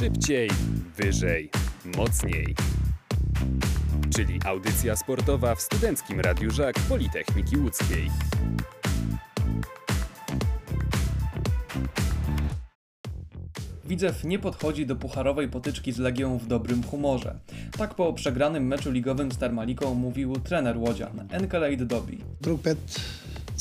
Szybciej, wyżej, mocniej. Czyli audycja sportowa w Studenckim Radiu Żak Politechniki Łódzkiej. Widzew nie podchodzi do pucharowej potyczki z Legią w dobrym humorze. Tak po przegranym meczu ligowym z Termaliką mówił trener Łodzian, Enkelade Dobi. Drupet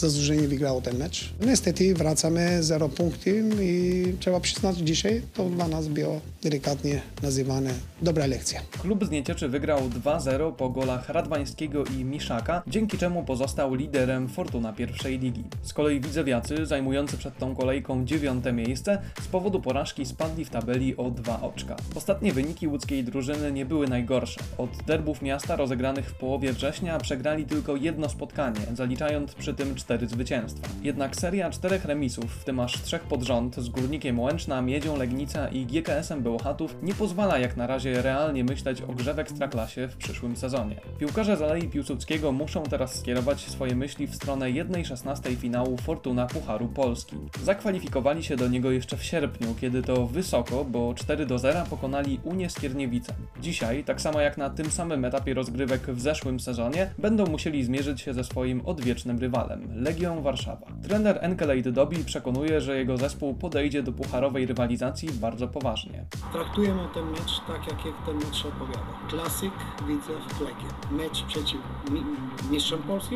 zasłużenie wygrało ten mecz. Niestety wracamy 0 punkty i trzeba przyznać dzisiaj to dla nas było delikatnie nazywane dobra lekcja. Klub z Niecieczy wygrał 2-0 po golach Radwańskiego i Miszaka, dzięki czemu pozostał liderem Fortuna pierwszej ligi. Z kolei widzewiacy, zajmujący przed tą kolejką dziewiąte miejsce, z powodu porażki spadli w tabeli o dwa oczka. Ostatnie wyniki łódzkiej drużyny nie były najgorsze. Od derbów miasta rozegranych w połowie września przegrali tylko jedno spotkanie, zaliczając przy tym zwycięstwa. Jednak seria czterech remisów, w tym aż trzech pod rząd, z Górnikiem Łęczna, Miedzią Legnica i GKS-em Bełchatów, nie pozwala jak na razie realnie myśleć o grze w Ekstraklasie w przyszłym sezonie. Piłkarze z Alei Piłsudskiego muszą teraz skierować swoje myśli w stronę 1-16 finału Fortuna Pucharu Polski. Zakwalifikowali się do niego jeszcze w sierpniu, kiedy to wysoko, bo 4 do 0 pokonali Unię Skierniewice. Dzisiaj, tak samo jak na tym samym etapie rozgrywek w zeszłym sezonie, będą musieli zmierzyć się ze swoim odwiecznym rywalem, Legią Warszawa. Trener Enkelade Dobi przekonuje, że jego zespół podejdzie do pucharowej rywalizacji bardzo poważnie. Traktujemy ten mecz tak, jak ten mecz opowiada. Klasyk, Widzew, Legia. Mecz przeciw mi- mistrzom Polski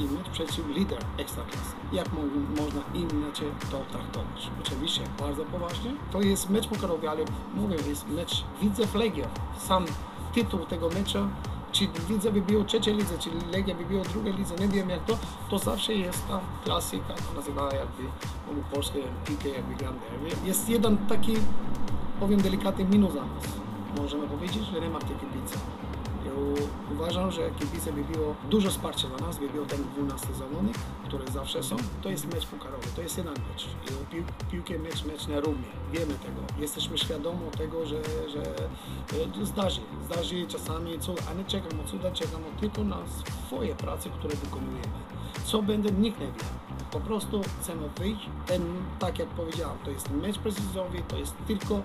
i mecz przeciw lider Ekstraklasy. Jak mo- można inaczej to traktować? Oczywiście bardzo poważnie. To jest mecz pucharowy, ale mówię, jest mecz Widzew Legia. Sam tytuł tego meczu Значи, чи лица би било чи Чилилеѓа би било друга лица, не бием јак то, то савше е ста класика, на називаја јак би, ови Порске, Пике, јак би Гранде, јас еден таки, овим деликатен минус за нас. Можеме да побеđиш, верема текипица. Ja uważam, że kibice by było dużo wsparcia dla nas, by było ten 12 zawodnik, które zawsze są. To jest mecz pukarowy, to jest jeden mecz. Pił, piłkę mecz, mecz na równi. Wiemy tego. Jesteśmy świadomi tego, że, że e, zdarzy. Zdarzy czasami, co, a nie czekam o cuda, czekam tylko na swoje prace, które wykonujemy. Co będzie, nikt nie wie. Po prostu chcemy wyjść. Ten, tak jak powiedziałem, to jest mecz precizowy, to jest tylko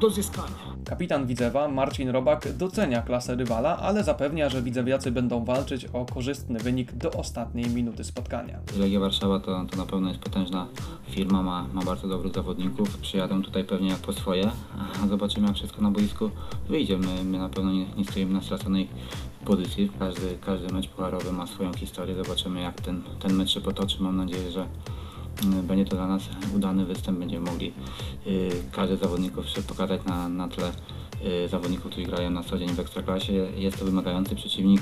do zyskania. Kapitan Widzewa, Marcin Robak, docenia klasę rywala, ale zapewnia, że widzewiacy będą walczyć o korzystny wynik do ostatniej minuty spotkania. Legia Warszawa to, to na pewno jest potężna firma, ma, ma bardzo dobrych zawodników. Przyjadą tutaj pewnie jak po swoje, a zobaczymy jak wszystko na boisku wyjdzie. My, my na pewno nie, nie stoimy na straconej pozycji. Każdy, każdy mecz pucharowy ma swoją historię. Zobaczymy jak ten, ten mecz się potoczy. Mam nadzieję, że mm, będzie to dla nas udany występ. Będziemy mogli y, każdy z zawodników się pokazać na, na tle zawodników, którzy grają na co dzień w Ekstraklasie. Jest to wymagający przeciwnik.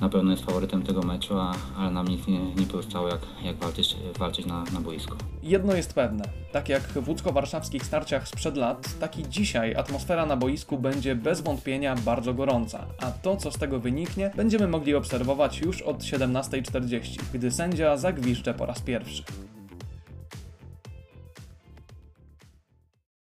Na pewno jest faworytem tego meczu, a, ale nam nic nie, nie pozostało jak, jak walczyć, walczyć na, na boisku. Jedno jest pewne, tak jak w łódzko-warszawskich starciach sprzed lat, tak i dzisiaj atmosfera na boisku będzie bez wątpienia bardzo gorąca, a to co z tego wyniknie będziemy mogli obserwować już od 17.40, gdy sędzia zagwiżdże po raz pierwszy.